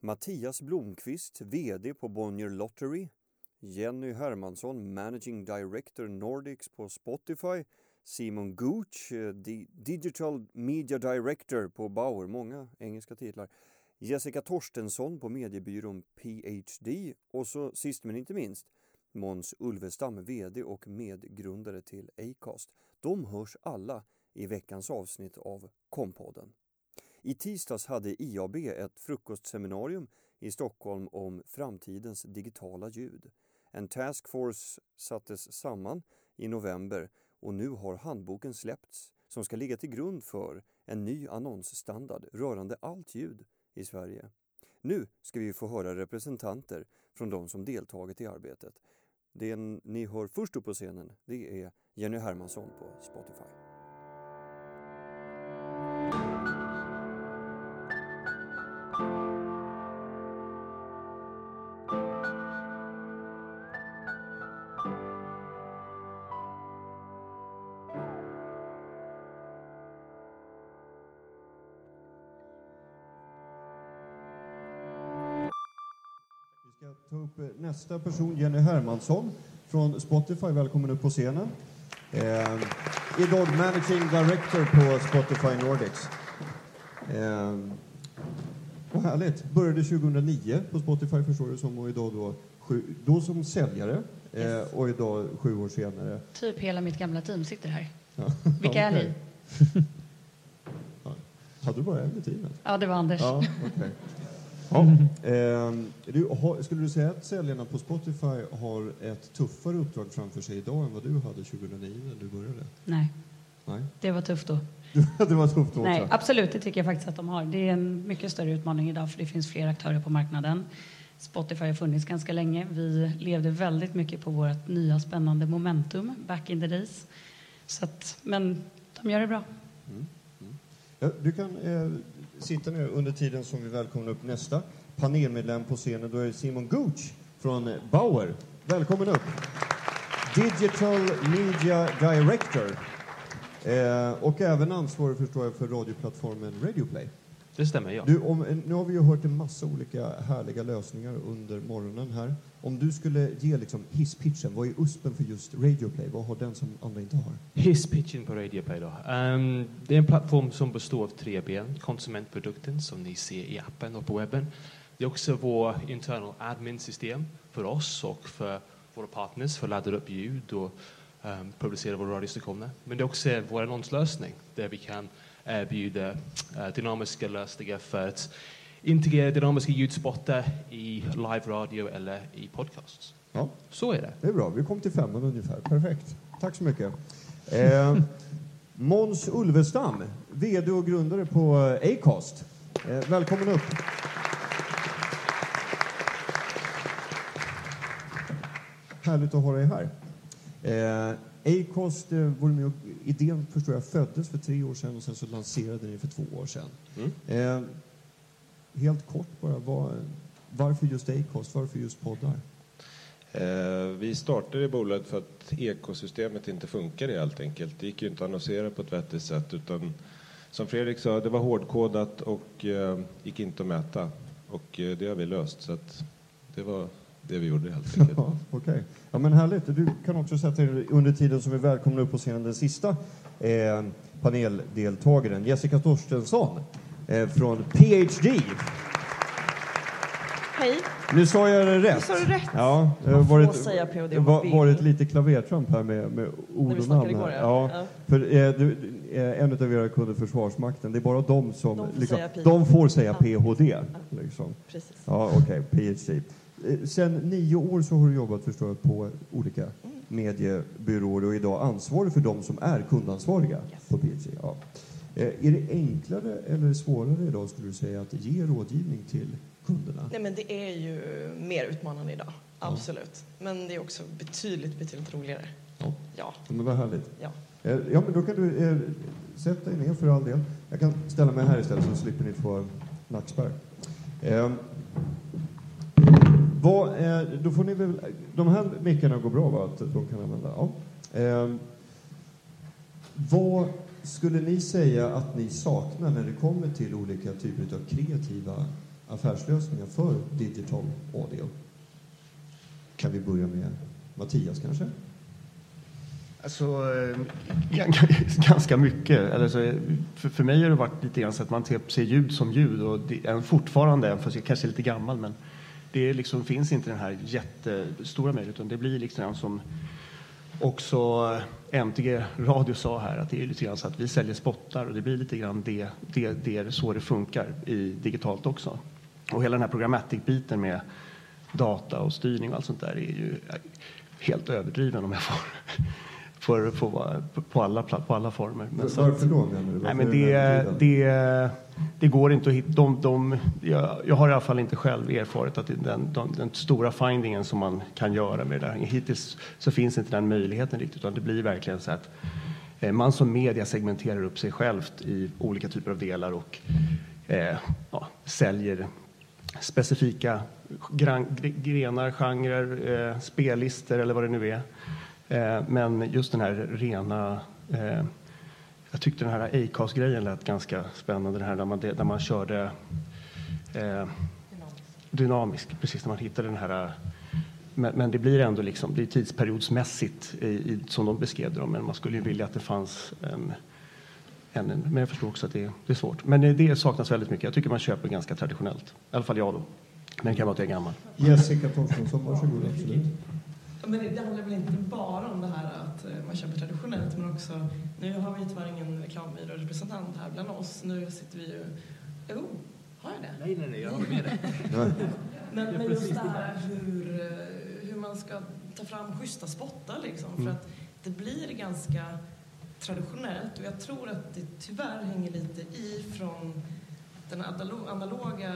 Mattias Blomqvist, VD på Bonnier Lottery, Jenny Hermansson, Managing Director Nordics på Spotify, Simon Gooch, eh, Digital Media Director på Bauer, många engelska titlar, Jessica Torstensson på mediebyrån PhD och så sist men inte minst Måns Ulvestam, VD och medgrundare till Acast. De hörs alla i veckans avsnitt av Kompodden. I tisdags hade IAB ett frukostseminarium i Stockholm om framtidens digitala ljud. En taskforce sattes samman i november och nu har handboken släppts som ska ligga till grund för en ny annonsstandard rörande allt ljud i Sverige. Nu ska vi få höra representanter från de som deltagit i arbetet. Den ni hör först upp på scenen det är Jenny Hermansson på Spotify. Nästa person, Jenny Hermansson från Spotify. Välkommen upp på scenen. Eh, idag Managing Director på Spotify Nordics. Eh, vad härligt. Började 2009 på Spotify förstår du som och idag då, sju, då som säljare eh, yes. och idag sju år senare. Typ hela mitt gamla team sitter här. Ja. Vilka är ni? Hade du bara en i teamet? Ja, det var Anders. Ja, okay. Ja. Eh, du, har, skulle du säga att säljarna på Spotify har ett tuffare uppdrag framför sig idag än vad du hade 2009 när du började? Nej. Nej. Det var tufft då. det var tufft då Nej, absolut, det tycker jag faktiskt att de har. Det är en mycket större utmaning idag för det finns fler aktörer på marknaden. Spotify har funnits ganska länge. Vi levde väldigt mycket på vårt nya spännande momentum back in the days. Så att, men de gör det bra. Mm. Mm. Ja, du kan eh, sitta ner under tiden som vi välkomnar upp nästa panelmedlem på scenen. Då är Simon Gooch från Bauer. Välkommen upp! Digital Media Director. Eh, och även ansvarig förstår jag för radioplattformen Radioplay. Det stämmer, ja. Du, om, nu har vi ju hört en massa olika härliga lösningar under morgonen här. Om du skulle ge liksom hisspitchen, vad är USPen för just Radioplay? Vad har den som andra inte har? Hisspitchen på Radioplay då? Um, det är en plattform som består av tre ben. Konsumentprodukten som ni ser i appen och på webben. Det är också vår internal admin-system för oss och för våra partners för att ladda upp ljud och um, publicera våra radiostationer. Men det är också vår annonslösning där vi kan erbjuda uh, dynamiska lösningar för att integrera dynamiska ljudspottar i live-radio eller i podcasts. Ja. Så är det. Det är bra. Vi kom till femman ungefär. Perfekt. Tack så mycket. Eh, Måns Ulvestam, VD och grundare på Acast. Eh, välkommen upp. Härligt att ha dig här. Eh, Acast, eh, var med och, idén förstår jag föddes för tre år sedan och sen så lanserade ni för två år sedan. Mm. Eh, helt kort bara, var, varför just Acast? Varför just poddar? Eh, vi startade i bolaget för att ekosystemet inte funkade helt enkelt. Det gick ju inte att annonsera på ett vettigt sätt utan som Fredrik sa, det var hårdkodat och eh, gick inte att mäta. Och eh, det har vi löst så att det var det vi gjorde helt enkelt. Ja, okay. ja, men härligt. Du kan också sätta dig under tiden som vi välkomnar upp på scenen den sista eh, paneldeltagaren, Jessica Torstensson från PhD. Hej. Nu sa jag det rätt. Nu sa du rätt. Ja, det har varit, säga PhD var, varit lite klavertramp här med, med ord och namn. Igår, ja. ja. För, eh, du, eh, en av era kunder, Försvarsmakten, det är bara de som... De får liksom, säga, de får säga PhD. Ja. Liksom. Precis. Ja, okej. Okay, PhD. Eh, sen nio år så har du jobbat förstår jag, på olika mm. mediebyråer och idag ansvarig för de som är kundansvariga yes. på PhD. Ja. Eh, är det enklare eller svårare idag skulle du säga att ge rådgivning till kunderna? Nej, men det är ju mer utmanande idag, absolut. Ja. Men det är också betydligt, betydligt roligare. Ja. ja. Men vad härligt. Ja. Eh, ja, men då kan du eh, sätta dig ner för all del. Jag kan ställa mig här istället så slipper ni få nackspärr. Eh, vad, eh, då får ni väl, de här mickarna går bra, va? Att de kan använda? Ja. Eh, vad skulle ni säga att ni saknar när det kommer till olika typer av kreativa affärslösningar för digital audio? Kan vi börja med Mattias kanske? Alltså, eh, ganska mycket. Eller så, för, för mig har det varit lite grann så att man ser ljud som ljud och det är fortfarande, fast jag kanske är lite gammal, men det liksom, finns inte den här jättestora möjligheten. Det blir liksom som också eh, MTG Radio sa här, att det är lite grann så att vi säljer spottar och det blir lite grann det, det, det är så det funkar i digitalt också. Och hela den här programmatic-biten med data och styrning och allt sånt där är ju eh, helt överdriven om jag får för, för, på, alla, på alla former. Men Varför då menar du? Nej, men det, det, det går inte att hitta. De, de, jag, jag har i alla fall inte själv erfarit att den, den, den, stora findingen som man kan göra med det där. Hittills så finns inte den möjligheten riktigt utan det blir verkligen så att eh, man som media segmenterar upp sig självt i olika typer av delar och eh, ja, säljer specifika grenar, genrer, eh, spellistor eller vad det nu är. Eh, men just den här rena... Eh, jag tyckte den här Acast-grejen lät ganska spännande, den här där man, där man körde eh, dynamisk, precis när man hittade den här men, men, det blir ändå liksom, det är tidsperiodsmässigt i, i, som de beskrev det. Men man skulle ju vilja att det fanns en, en, en men jag förstår också att det, det, är svårt. Men det, det saknas väldigt mycket. Jag tycker man köper ganska traditionellt. I alla fall jag då. Men det kan vara att jag är gammal. Jessica Torstensson, varsågod. Absolut. Men det, det handlar väl inte bara om det här att eh, man köper traditionellt men också, nu har vi tyvärr ingen reklambyrårepresentant här bland oss. Nu sitter vi ju... Jo, har jag det? Nej, nej, nej, jag håller med dig. men, men just det här hur, eh, hur man ska ta fram schyssta spottar liksom. För mm. att det blir ganska traditionellt och jag tror att det tyvärr hänger lite i från den analoga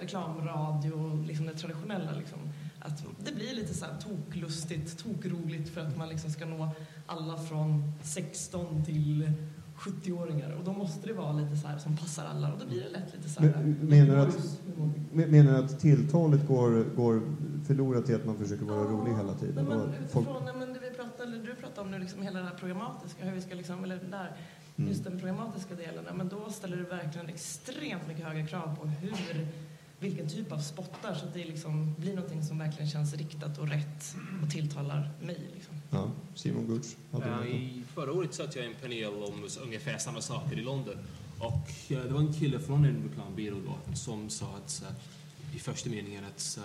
reklamradio, liksom det traditionella liksom att det blir lite så här toklustigt, tokroligt för att man liksom ska nå alla från 16 till 70-åringar och då måste det vara lite så här som passar alla och då blir det lätt lite så här... menar du att, menar att tilltalet går, går förlorat i att man försöker vara ja, rolig hela tiden? Nej, men utifrån, folk... nej, men det vi pratar, eller du pratar om nu, liksom hela det här programmatiska, hur vi ska liksom, eller där, mm. just den programmatiska delen, men då ställer det verkligen extremt mycket höga krav på hur vilken typ av spottar så att det liksom blir någonting som verkligen känns riktat och rätt och tilltalar mig. Liksom. Ja, Simon Gurtz. Ja, i förra året satt jag i en panel om ungefär samma saker i London. Och det var en kille från en reklambyrå då som sa att, i första meningen att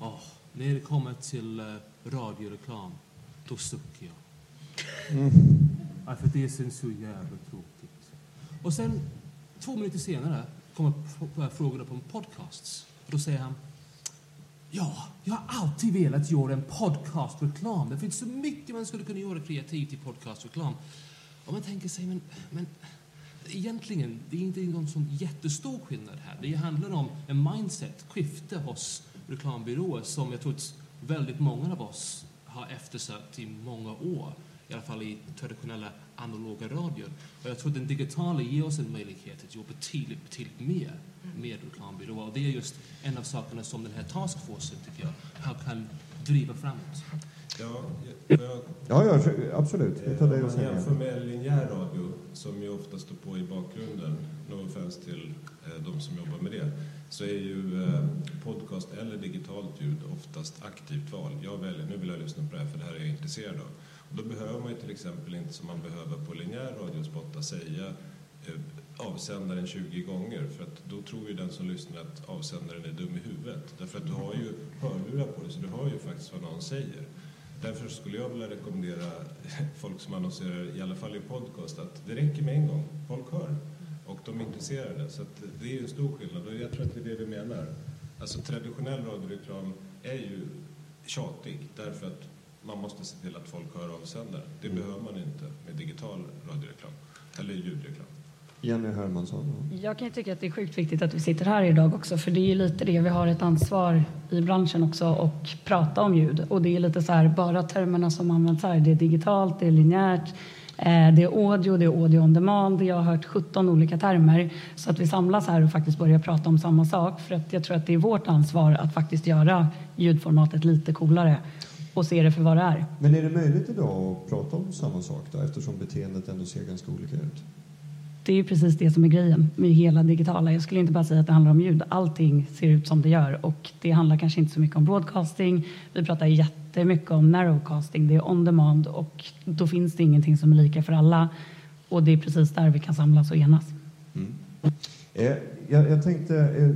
oh, när det kommer till uh, radioreklam, då suckar jag. Mm. Ja, för det är så jävla tråkigt. Och sen, två minuter senare, kommer frågorna på podcasts. Då säger han Ja, jag har alltid velat göra en podcastreklam. Det finns så mycket man skulle kunna göra kreativt i podcastreklam. Och man tänker sig, men, men egentligen, det är inte någon sån jättestor skillnad här. Det handlar om en mindset, skifte hos reklambyråer som jag tror att väldigt många av oss har eftersökt i många år i alla fall i traditionella analoga radion. Och jag tror att den digitala ger oss en möjlighet att jobba betydligt, betydligt mer med reklambyråer. Och det är just en av sakerna som den här taskforcen, tycker jag, kan driva framåt. Ja, jag, ja, ja, absolut. Vi tar det Om man jämför med linjär radio, som ju ofta står på i bakgrunden, no offense till eh, de som jobbar med det, så är ju eh, podcast eller digitalt ljud oftast aktivt val. Jag väljer, nu vill jag lyssna på det här för det här är jag intresserad av. Då behöver man ju till exempel inte som man behöver på linjär radiospotta säga eh, avsändaren 20 gånger för att då tror ju den som lyssnar att avsändaren är dum i huvudet. Därför att du har ju hörlurar på dig så du hör ju faktiskt vad någon säger. Därför skulle jag vilja rekommendera folk som annonserar, i alla fall i podcast, att det räcker med en gång. Folk hör och de är intresserade. Så det är ju en stor skillnad och jag tror att det är det vi menar. Alltså traditionell radioreklam är ju tjatig därför att man måste se till att folk hör avsändaren. Det mm. behöver man inte med digital radioreklam eller ljudreklam. Jenny Hermansson. Jag kan tycka att det är sjukt viktigt att vi sitter här idag också för det är lite det vi har ett ansvar i branschen också och prata om ljud och det är lite så här bara termerna som används här det är digitalt, det är linjärt, eh, det är audio, det är audio on demand. Jag har hört 17 olika termer så att vi samlas här och faktiskt börjar prata om samma sak för att jag tror att det är vårt ansvar att faktiskt göra ljudformatet lite coolare och se det för vad det är. Men är det möjligt idag att prata om samma sak då, eftersom beteendet ändå ser ganska olika ut? det är precis det som är grejen med hela digitala. Jag skulle inte bara säga att det handlar om ljud. Allting ser ut som det gör och det handlar kanske inte så mycket om broadcasting. Vi pratar jättemycket om narrowcasting. Det är on demand och då finns det ingenting som är lika för alla. Och det är precis där vi kan samlas och enas. Mm. Eh, jag, jag, tänkte, eh,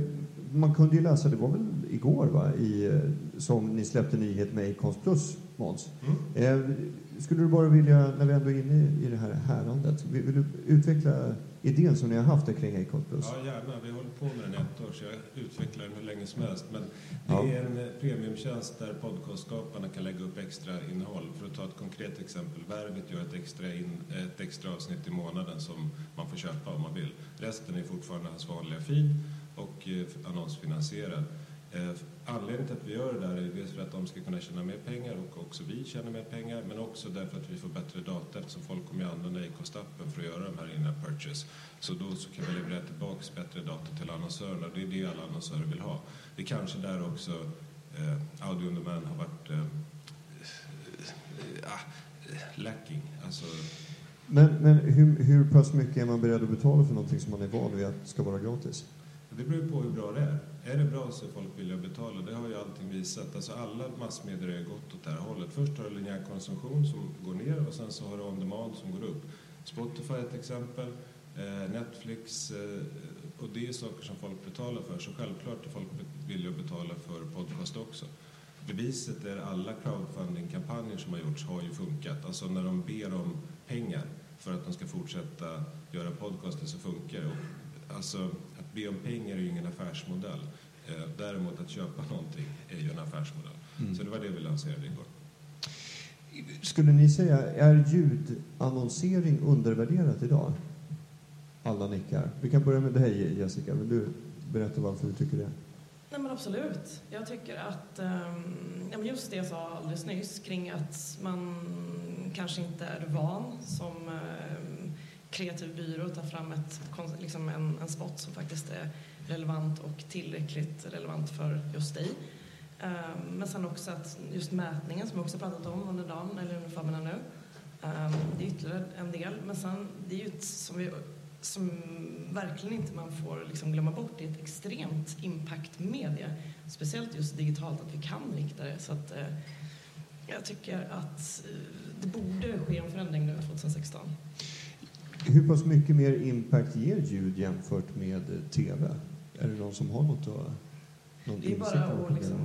man kunde ju läsa, det var väl igår va, i, som ni släppte nyhet med Acons Plus, Måns. Mm. Eh, skulle du bara vilja, när vi ändå är inne i det här härandet, vill, du utveckla idén som ni har haft kring Acon Plus? Ja, gärna. Vi håller på med den ett år, så jag utvecklar den hur länge som helst. Men det ja. är en eh, premiumtjänst där podcastskaparna kan lägga upp extra innehåll. För att ta ett konkret exempel, Värvet gör ett extra, in, ett extra avsnitt i månaden som man får köpa om man vill. Resten är fortfarande hans vanliga feed och eh, annonsfinansierad. Eh, anledningen till att vi gör det där är dels för att de ska kunna tjäna mer pengar och också vi tjänar mer pengar men också därför att vi får bättre data eftersom folk kommer att använda Acast-appen för att göra de här inne purchase. Så då så kan vi leverera tillbaka bättre data till annonsörerna. Det är det alla annonsörer vill ha. Det är kanske där också eh, audio on demand har varit eh, eh, ah, eh lacking. Alltså, men, men hur, hur pass mycket är man beredd att betala för någonting som man är van vid att ska vara gratis? Det beror på hur bra det är. Är det bra så är folk villiga att betala. Det har ju allting visat. Alltså alla massmedier har gått åt det här hållet. Först har du linjär konsumtion som går ner och sen så har du on demand som går upp. Spotify är ett exempel. Eh, Netflix. Eh, och det är saker som folk betalar för. Så självklart är folk villiga att betala för podcast också. Beviset är alla crowdfunding-kampanjer som har gjorts har ju funkat. Alltså när de ber om pengar för att de ska fortsätta göra podcaster så funkar det. Alltså, be om pengar är ju ingen affärsmodell. Eh, däremot att köpa någonting är ju en affärsmodell. Mm. Så det var det vi lanserade igår. Skulle ni säga, är ljudannonsering undervärderat idag? Alla nickar. Vi kan börja med dig Jessica. Vill du berätta varför du tycker det? Nej men absolut. Jag tycker att um, just det jag sa alldeles nyss kring att man kanske inte är van som um, kreativ byrå ta fram ett, liksom en, en spot som faktiskt är relevant och tillräckligt relevant för just dig. Um, men sen också att just mätningen som vi också pratat om under dagen, eller under förmiddagen nu, um, det är ytterligare en del. Men sen, det är ju ett, som, vi, som verkligen inte man får liksom glömma bort, det är ett extremt impact-media. Speciellt just digitalt, att vi kan rikta det. Så att, uh, jag tycker att eh, det borde ske en förändring nu 2016. Hur pass mycket mer impact ger ljud jämfört med TV? Är det någon som har något att någon Det är bara att liksom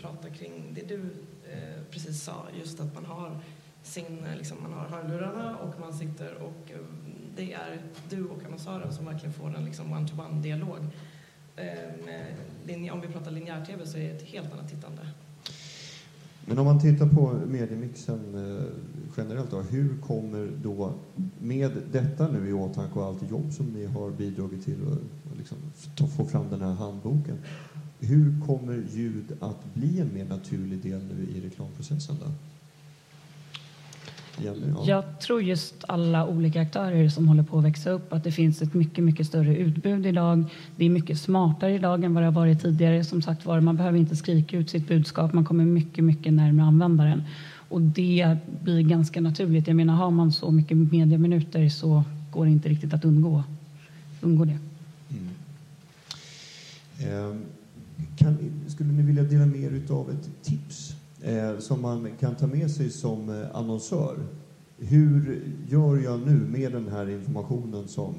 prata kring det du eh, precis sa, just att man har sin, liksom, man har hörlurarna och man sitter och eh, det är du och annonsören som verkligen får en liksom, one-to-one-dialog. Eh, om vi pratar linjär-tv så är det ett helt annat tittande. Men om man tittar på mediemixen eh, generellt då, hur kommer då med detta nu i åtanke och allt jobb som ni har bidragit till att liksom, få fram den här handboken. Hur kommer ljud att bli en mer naturlig del nu i reklamprocessen då? Jag tror just alla olika aktörer som håller på att växa upp att det finns ett mycket, mycket större utbud idag. Det är mycket smartare idag än vad det har varit tidigare. Som sagt var, man behöver inte skrika ut sitt budskap. Man kommer mycket, mycket närmare användaren. Och det blir ganska naturligt. Jag menar, har man så mycket mediaminuter så går det inte riktigt att undgå, undgå det. Mm. Eh, kan, skulle ni vilja dela med er av ett tips eh, som man kan ta med sig som eh, annonsör. Hur gör jag nu med den här informationen som,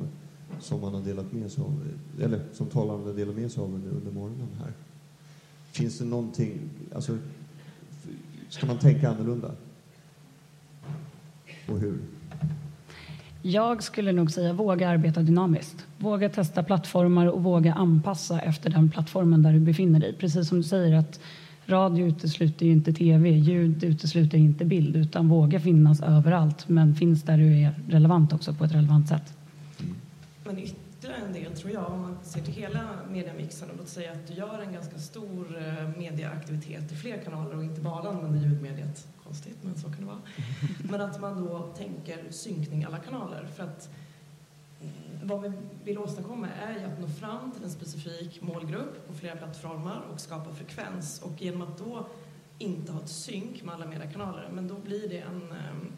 som man har delat med sig av, eller som talaren har delat med sig av under, under morgonen här? Finns det någonting, alltså, ska man tänka annorlunda? Och hur? Jag skulle nog säga våga arbeta dynamiskt. Våga testa plattformar och våga anpassa efter den plattformen där du befinner dig. Precis som du säger att Radio utesluter ju inte tv, ljud utesluter inte bild utan våga finnas överallt men finns där du är relevant också på ett relevant sätt. Mm. Ytterligare en del tror jag, om man ser till hela mediamixen och låt säga att du gör en ganska stor eh, medieaktivitet i fler kanaler och inte bara använder ljudmediet. Konstigt, men så kan det vara. Men att man då tänker synkning alla kanaler. För att vad vi vill åstadkomma är ju att nå fram till en specifik målgrupp på flera plattformar och skapa frekvens. Och genom att då inte ha ett synk med alla mediekanaler, men då blir det en um,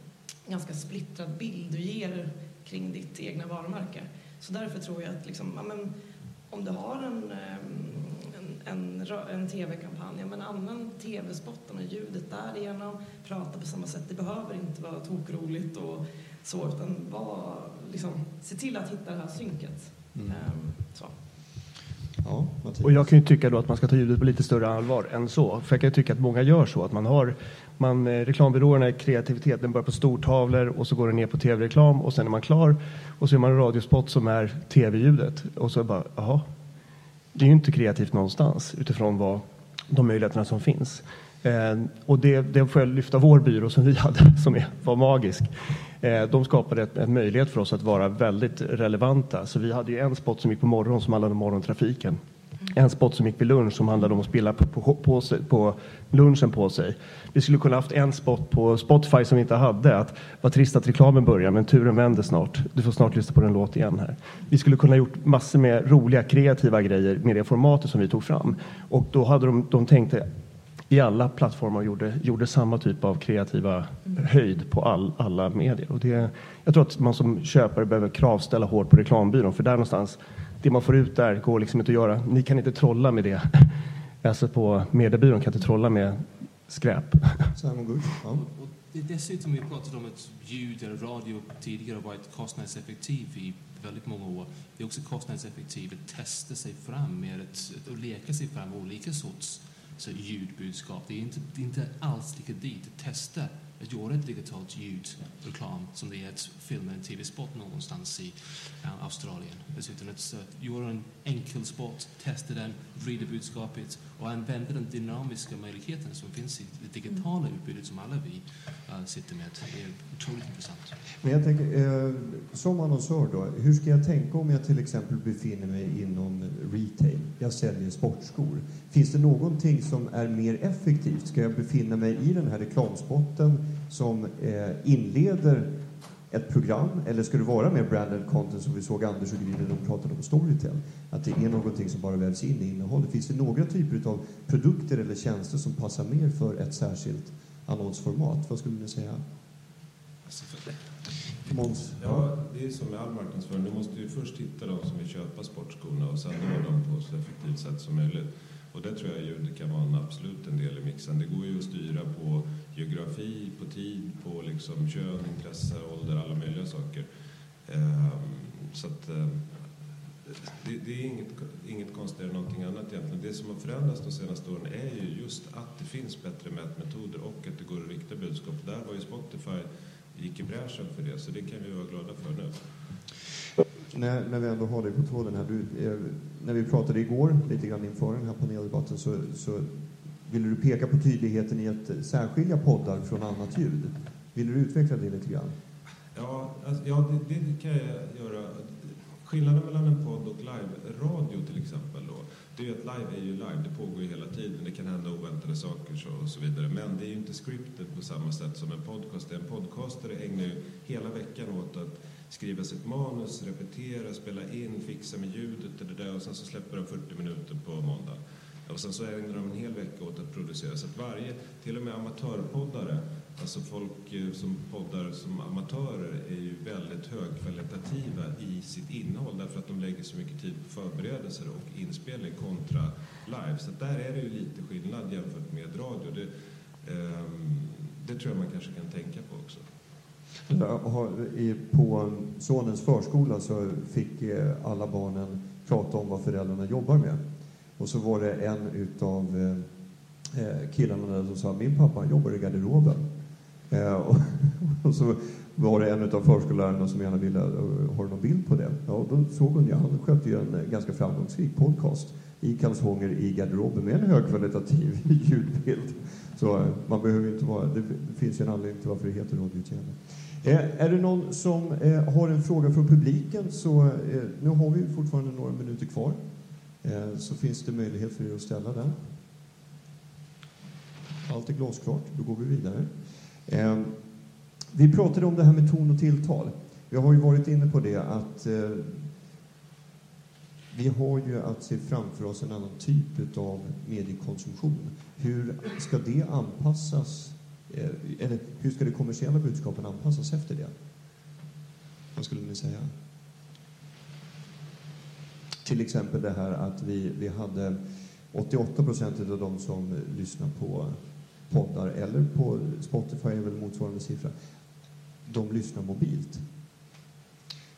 ganska splittrad bild du ger kring ditt egna varumärke. Så därför tror jag att liksom, ja, men, om du har en, ehm, en, en, en tv-kampanj, ja, men använd tv-spotten och ljudet därigenom. Prata på samma sätt. Det behöver inte vara tokroligt och så, utan var, liksom, se till att hitta det här synket. Mm. Um, så. Ja, och jag kan ju tycka då att man ska ta ljudet på lite större allvar än så. För jag kan ju tycka att många gör så, att man har man, eh, reklambyråerna, kreativiteten börjar på stortavlor och så går det ner på tv-reklam och sen är man klar och så är man en radiospot som är tv-ljudet och så bara, jaha, det är ju inte kreativt någonstans utifrån vad, de möjligheterna som finns. Eh, och det, det får jag lyfta vår byrå som vi hade, som var magisk. Eh, de skapade en möjlighet för oss att vara väldigt relevanta. Så vi hade ju en spot som gick på morgon som handlade om morgontrafiken. En spot som gick vid lunch som handlade om att spela på, på, på, på lunchen på sig. Vi skulle kunna haft en spot på Spotify som vi inte hade. Att vad trist att reklamen börjar, men turen vänder snart. Du får snart lyssna på den låt igen här. Vi skulle kunna gjort massor med roliga, kreativa grejer med det formatet som vi tog fram. Och då hade de, de tänkte i alla plattformar gjorde, gjorde samma typ av kreativa höjd på all, alla medier. Och det, jag tror att man som köpare behöver kravställa hårt på reklambyrån för där någonstans, det man får ut där går liksom inte att göra. Ni kan inte trolla med det. Alltså på mediebyrån kan inte trolla med skräp. Ja. det är dessutom, vi pratat om att ljud eller radio tidigare har varit kostnadseffektiv i väldigt många år. Det är också kostnadseffektivt att testa sig fram med att, att leka sig fram olika sorts så ljudbudskap. Det är inte, det är inte alls lika dyrt att testa att göra ett digitalt ljudreklam som det är att filma en tv-spot någonstans i uh, Australien. Dessutom att uh, göra en enkel spot, testa den, vrida budskapet och använda de dynamiska möjligheterna som finns i det digitala utbudet som alla vi sitter med. Det är otroligt intressant. Men jag tänker, eh, som annonsör då, hur ska jag tänka om jag till exempel befinner mig inom retail? Jag säljer sportskor. Finns det någonting som är mer effektivt? Ska jag befinna mig i den här reklamspotten som eh, inleder ett program eller ska det vara mer branded content som vi såg Anders och Gry när de pratade om Storytel? Att det är någonting som bara vävs in i innehållet. Finns det några typer av produkter eller tjänster som passar mer för ett särskilt annonsformat? Vad skulle ni säga? Måns? Ja, det är som med all marknadsföring. Du måste ju först hitta de som vill köpa sportskorna och sen nå dem på så effektivt sätt som möjligt. Och det tror jag ljud kan vara en absolut en del i mixen. Det går ju att styra på geografi, på tid, på liksom kön, intresse, ålder, alla möjliga saker. Ehm, så att, ehm, det, det, är inget, inget konstigare än någonting annat egentligen. Det som har förändrats de senaste åren är ju just att det finns bättre mätmetoder och att det går att rikta budskap. Där var ju Spotify gick i bräschen för det, så det kan vi vara glada för nu. När, när vi ändå har dig på tråden här, du, eh, när vi pratade igår lite grann inför den här paneldebatten så, så ville du peka på tydligheten i att särskilja poddar från annat ljud. Vill du utveckla det lite grann? Ja, alltså, ja det, det, kan jag göra. Skillnaden mellan en podd och live-radio till exempel då, det är ju att live är ju live, det pågår ju hela tiden, det kan hända oväntade saker så, och så vidare. Men det är ju inte scripted på samma sätt som en podcast. En podcastare ägnar ju hela veckan åt att skriva sitt manus, repetera, spela in, fixa med ljudet och det där och sen så släpper de 40 minuter på måndag. Och sen så ägnar de en hel vecka åt att producera. Så att varje, till och med amatörpoddare, alltså folk eh, som poddar som amatörer är ju väldigt högkvalitativa i sitt innehåll därför att de lägger så mycket tid på förberedelser och inspelning kontra live. Så där är det ju lite skillnad jämfört med radio. Det, eh, det tror jag man kanske kan tänka på också. På sonens förskola så fick eh, alla barnen prata om vad föräldrarna jobbar med. Och så var det en utav eh, eh, killarna där som sa min pappa jobbar i garderoben. Eh, och så var det en utav förskollärarna som gärna ville, eh, ha någon bild på det? Ja, då såg hon ju, han skötte ju en ganska framgångsrik podcast i kalsonger i garderoben med en högkvalitativ ljudbild. Så man behöver inte vara, det finns ju en anledning till varför det heter Radio Eh, är det någon som eh, har en fråga från publiken så eh, nu har vi fortfarande några minuter kvar. Eh, så finns det möjlighet för er att ställa den. Allt är glasklart, då går vi vidare. Eh, vi pratade om det här med ton och tilltal. Vi har ju varit inne på det att eh, vi har ju att se framför oss en annan typ av mediekonsumtion. Hur ska det anpassas eller hur ska det kommersiella budskapen anpassas efter det? Vad skulle ni säga? Till exempel det här att vi, vi hade 88 procent av de som lyssnar på poddar eller på Spotify är väl motsvarande siffra. De lyssnar mobilt.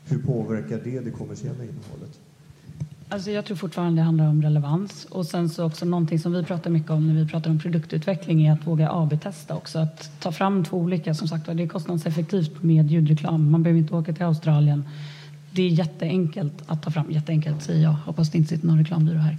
Hur påverkar det det kommersiella innehållet? Alltså jag tror fortfarande det handlar om relevans. Och sen så också någonting som vi pratar mycket om när vi pratar om produktutveckling är att våga AB-testa också. Att ta fram två olika, som sagt det är kostnadseffektivt med ljudreklam. Man behöver inte åka till Australien det är jätteenkelt att ta fram. Jätteenkelt säger jag. Hoppas det inte sitter någon reklambyrå här.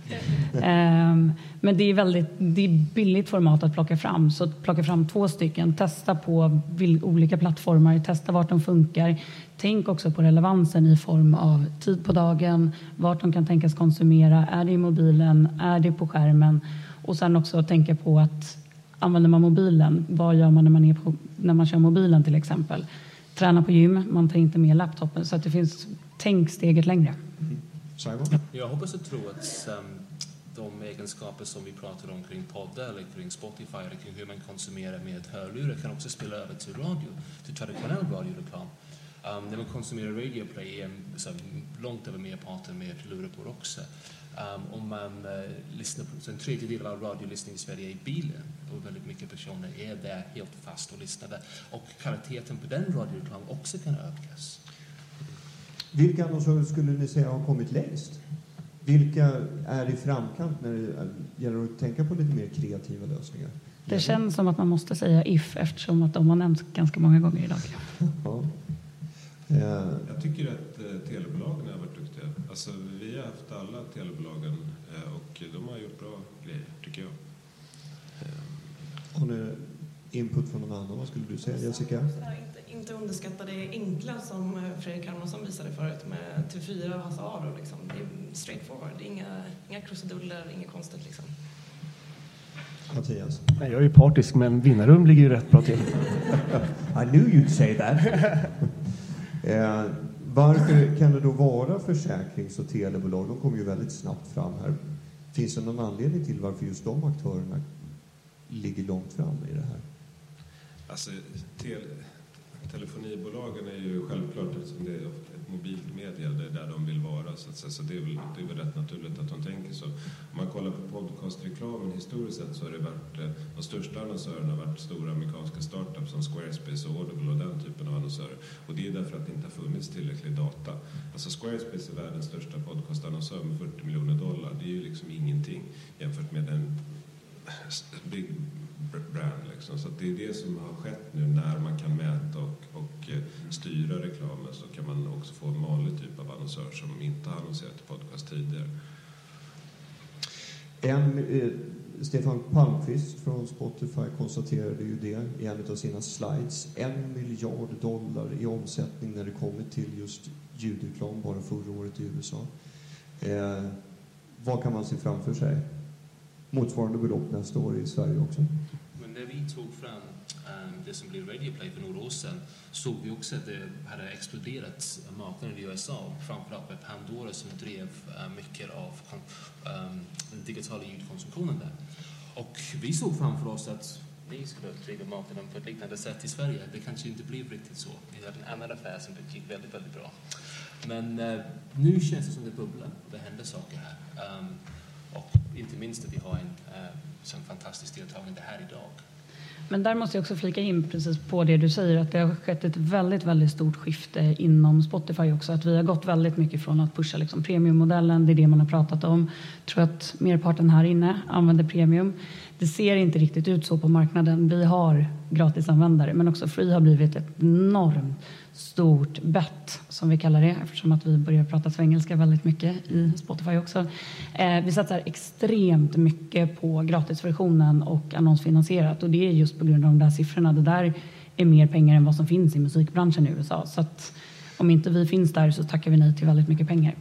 um, men det är väldigt det är billigt format att plocka fram. Så plocka fram två stycken, testa på olika plattformar, testa vart de funkar. Tänk också på relevansen i form av tid på dagen, vart de kan tänkas konsumera. Är det i mobilen? Är det på skärmen? Och sen också tänka på att använder man mobilen, vad gör man när man, är på, när man kör mobilen till exempel? Träna på gym, man tar inte med laptopen. Så att det finns tänk steget längre. Mm. Jag hoppas och tror att um, de egenskaper som vi pratar om kring poddar eller kring Spotify eller kring hur man konsumerar med hörlurar kan också spela över till radio, till traditionell radioreklam. Um, när man konsumerar Radio Play är så långt över merparten med lurar på också. Um, om man uh, lyssnar på, så en tredjedel av radiolyssning i Sverige är i bilen och väldigt mycket personer är där helt fast och lyssnar där. Och kvaliteten på den radioreklamen också kan ökas. Vilka annonsörer skulle ni säga har kommit längst? Vilka är i framkant när det gäller att tänka på lite mer kreativa lösningar? Det känns som att man måste säga If eftersom att de har nämnts ganska många gånger idag. Ja. Eh. Jag tycker att eh, telebolagen har varit duktiga. Alltså, vi har haft alla telebolagen eh, och de har gjort bra grejer, tycker jag. Har ni input från någon annan? Vad skulle du säga, Jessica? Inte underskatta det enkla som eh, Fredrik Hermansson visade förut med TV4 och Hasse Aro. Liksom. Det är straight forward, det är inga, inga krusiduller, inget konstigt. Liksom. Mattias? Nej, jag är ju partisk, men Vinnarum ligger ju rätt bra till. I knew you'd say that. eh, varför kan det då vara försäkrings och telebolag? De kommer ju väldigt snabbt fram här. Finns det någon anledning till varför just de aktörerna ligger långt fram i det här? Alltså, tel telefonibolagen är ju självklart, eftersom det är ett mobilt medie, det är där de vill vara. Så, att säga. så det, är väl, det är väl rätt naturligt att de tänker så. Om man kollar på podcastreklamen historiskt sett så har det varit, eh, de största annonsörerna har varit stora amerikanska startups som Squarespace och Audible och den typen av annonsörer. Och det är därför att det inte har funnits tillräcklig data. Alltså Squarespace är världens största podcastannonsör med 40 miljoner dollar. Det är ju liksom ingenting jämfört med den big brand. Liksom. Så det är det som har skett nu när man kan mäta och, och eh, styra reklamen så kan man också få en vanlig typ av annonsör som inte har annonserat i podcast tidigare. En, eh, Stefan Palmqvist från Spotify konstaterade ju det i en av sina slides. En miljard dollar i omsättning när det kommer till just ljudreklam bara förra året i USA. Eh, vad kan man se framför sig? Motsvarande belopp nästa år i Sverige också när vi tog fram um, det som blev Radioplay för några år sedan såg vi också att det hade exploderat marknaden i USA, framförallt med Pandora som drev uh, mycket av um, den digitala ljudkonsumtionen där. Och vi såg framför oss att vi skulle driva marknaden på ett liknande sätt i Sverige. Det kanske inte blev riktigt så. Vi hade en annan affär som gick väldigt, väldigt bra. Men uh, nu känns det som det bubblar och det händer saker här. Ehm, och inte minst att vi har en eh, sån fantastisk deltagande här idag. Men där måste jag också flika in precis på det du säger att det har skett ett väldigt, väldigt stort skifte inom Spotify också. Att vi har gått väldigt mycket från att pusha liksom premiummodellen, det är det man har pratat om. Jag tror att merparten här inne använder premium. Det ser inte riktigt ut så på marknaden. Vi har gratisanvändare, men också Free har blivit ett enormt stort bett, som vi kallar det eftersom att vi börjar prata svengelska väldigt mycket i Spotify också. Eh, vi satsar extremt mycket på gratisversionen och annonsfinansierat och det är just på grund av de där siffrorna. Det där är mer pengar än vad som finns i musikbranschen i USA. Så att om inte vi finns där så tackar vi nej till väldigt mycket pengar.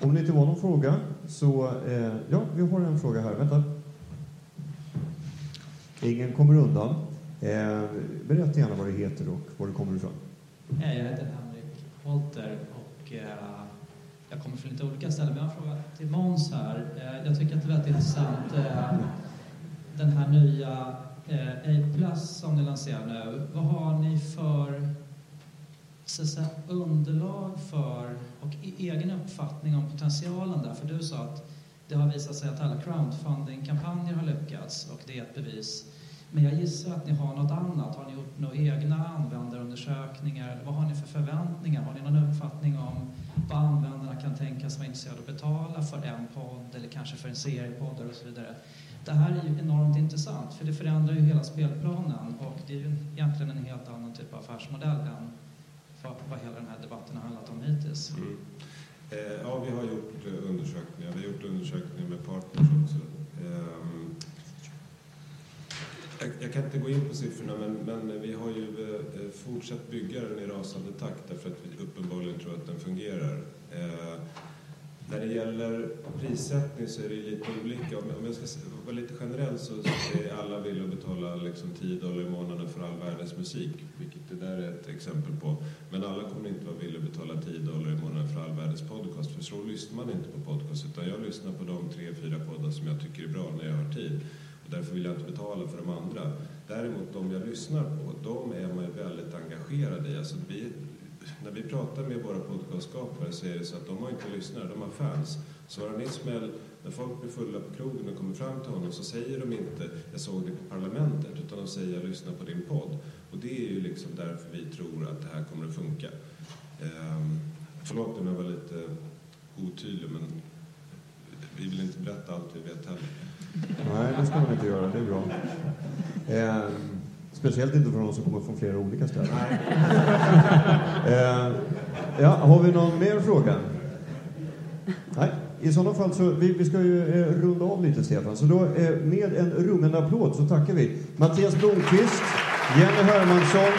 Om det inte var någon fråga så, eh, ja, vi har en fråga här. Vänta. Ingen kommer undan. Eh, berätta gärna vad du heter och var du kommer ifrån. Eh, jag heter Henrik Holter och eh, jag kommer från lite olika ställen. Men jag har en fråga till Måns här. Eh, jag tycker att det är väldigt intressant. Eh, den här nya eh, A som ni lanserar nu. Vad har ni för så, säga, underlag för och e-, egen uppfattning om potentialen där? För du sa att det har visat sig att alla crowdfunding-kampanjer har lyckats och det är ett bevis. Men jag gissar att ni har något annat. Har ni gjort några egna användarundersökningar? Vad har ni för förväntningar? Har ni någon uppfattning om vad användarna kan tänkas vara intresserade av att betala för en podd eller kanske för en serie poddar och så vidare? Det här är ju enormt intressant för det förändrar ju hela spelplanen och det är ju egentligen en helt annan typ av affärsmodell än vad hela den här debatten har handlat om hittills. Mm. Eh, ja, vi har gjort eh, undersökningar. Vi har gjort undersökningar med partners också. Ehm, jag, jag, kan inte gå in på siffrorna, men, men vi har ju eh, fortsatt bygga den i rasande takt därför att vi uppenbarligen tror att den fungerar. Eh, när det gäller prissättning så är det lite olika. Om jag ska vara lite generell så är alla villiga att betala liksom 10 dollar i månaden för all världens musik, vilket det där är ett exempel på. Men alla kommer inte vara villiga att betala 10 dollar i månaden för all världens podcast, för så lyssnar man inte på podcast, utan jag lyssnar på de tre, fyra poddar som jag tycker är bra när jag har tid. Därför vill jag inte betala för de andra. Däremot de jag lyssnar på, de är man ju väldigt engagerad i. Alltså vi, när vi pratar med våra podcastskapare så är det så att de har inte lyssnare, de har fans. Soran Ismail, när folk blir fulla på krogen och kommer fram till honom så säger de inte ”jag såg dig på Parlamentet” utan de säger ”jag lyssnar på din podd”. Och det är ju liksom därför vi tror att det här kommer att funka. Ehm, förlåt om jag var lite otydlig men vi vill inte berätta allt vi vet heller. Nej, det ska man inte göra. Det är bra. Ehm, Speciellt inte för någon som kommer från flera olika ställen. eh, ja, har vi någon mer fråga? Nej, i sådana fall så, vi, vi ska ju eh, runda av lite Stefan, så då eh, med en rungande applåd så tackar vi Mattias Blomqvist, Jenny Hermansson,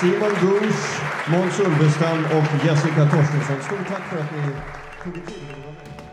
Simon Gusch, Måns Ulvestam och Jessica Torstensson. Stort tack för att ni tog er tid att vara med.